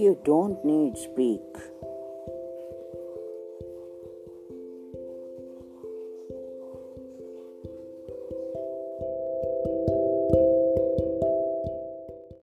You don't need speak.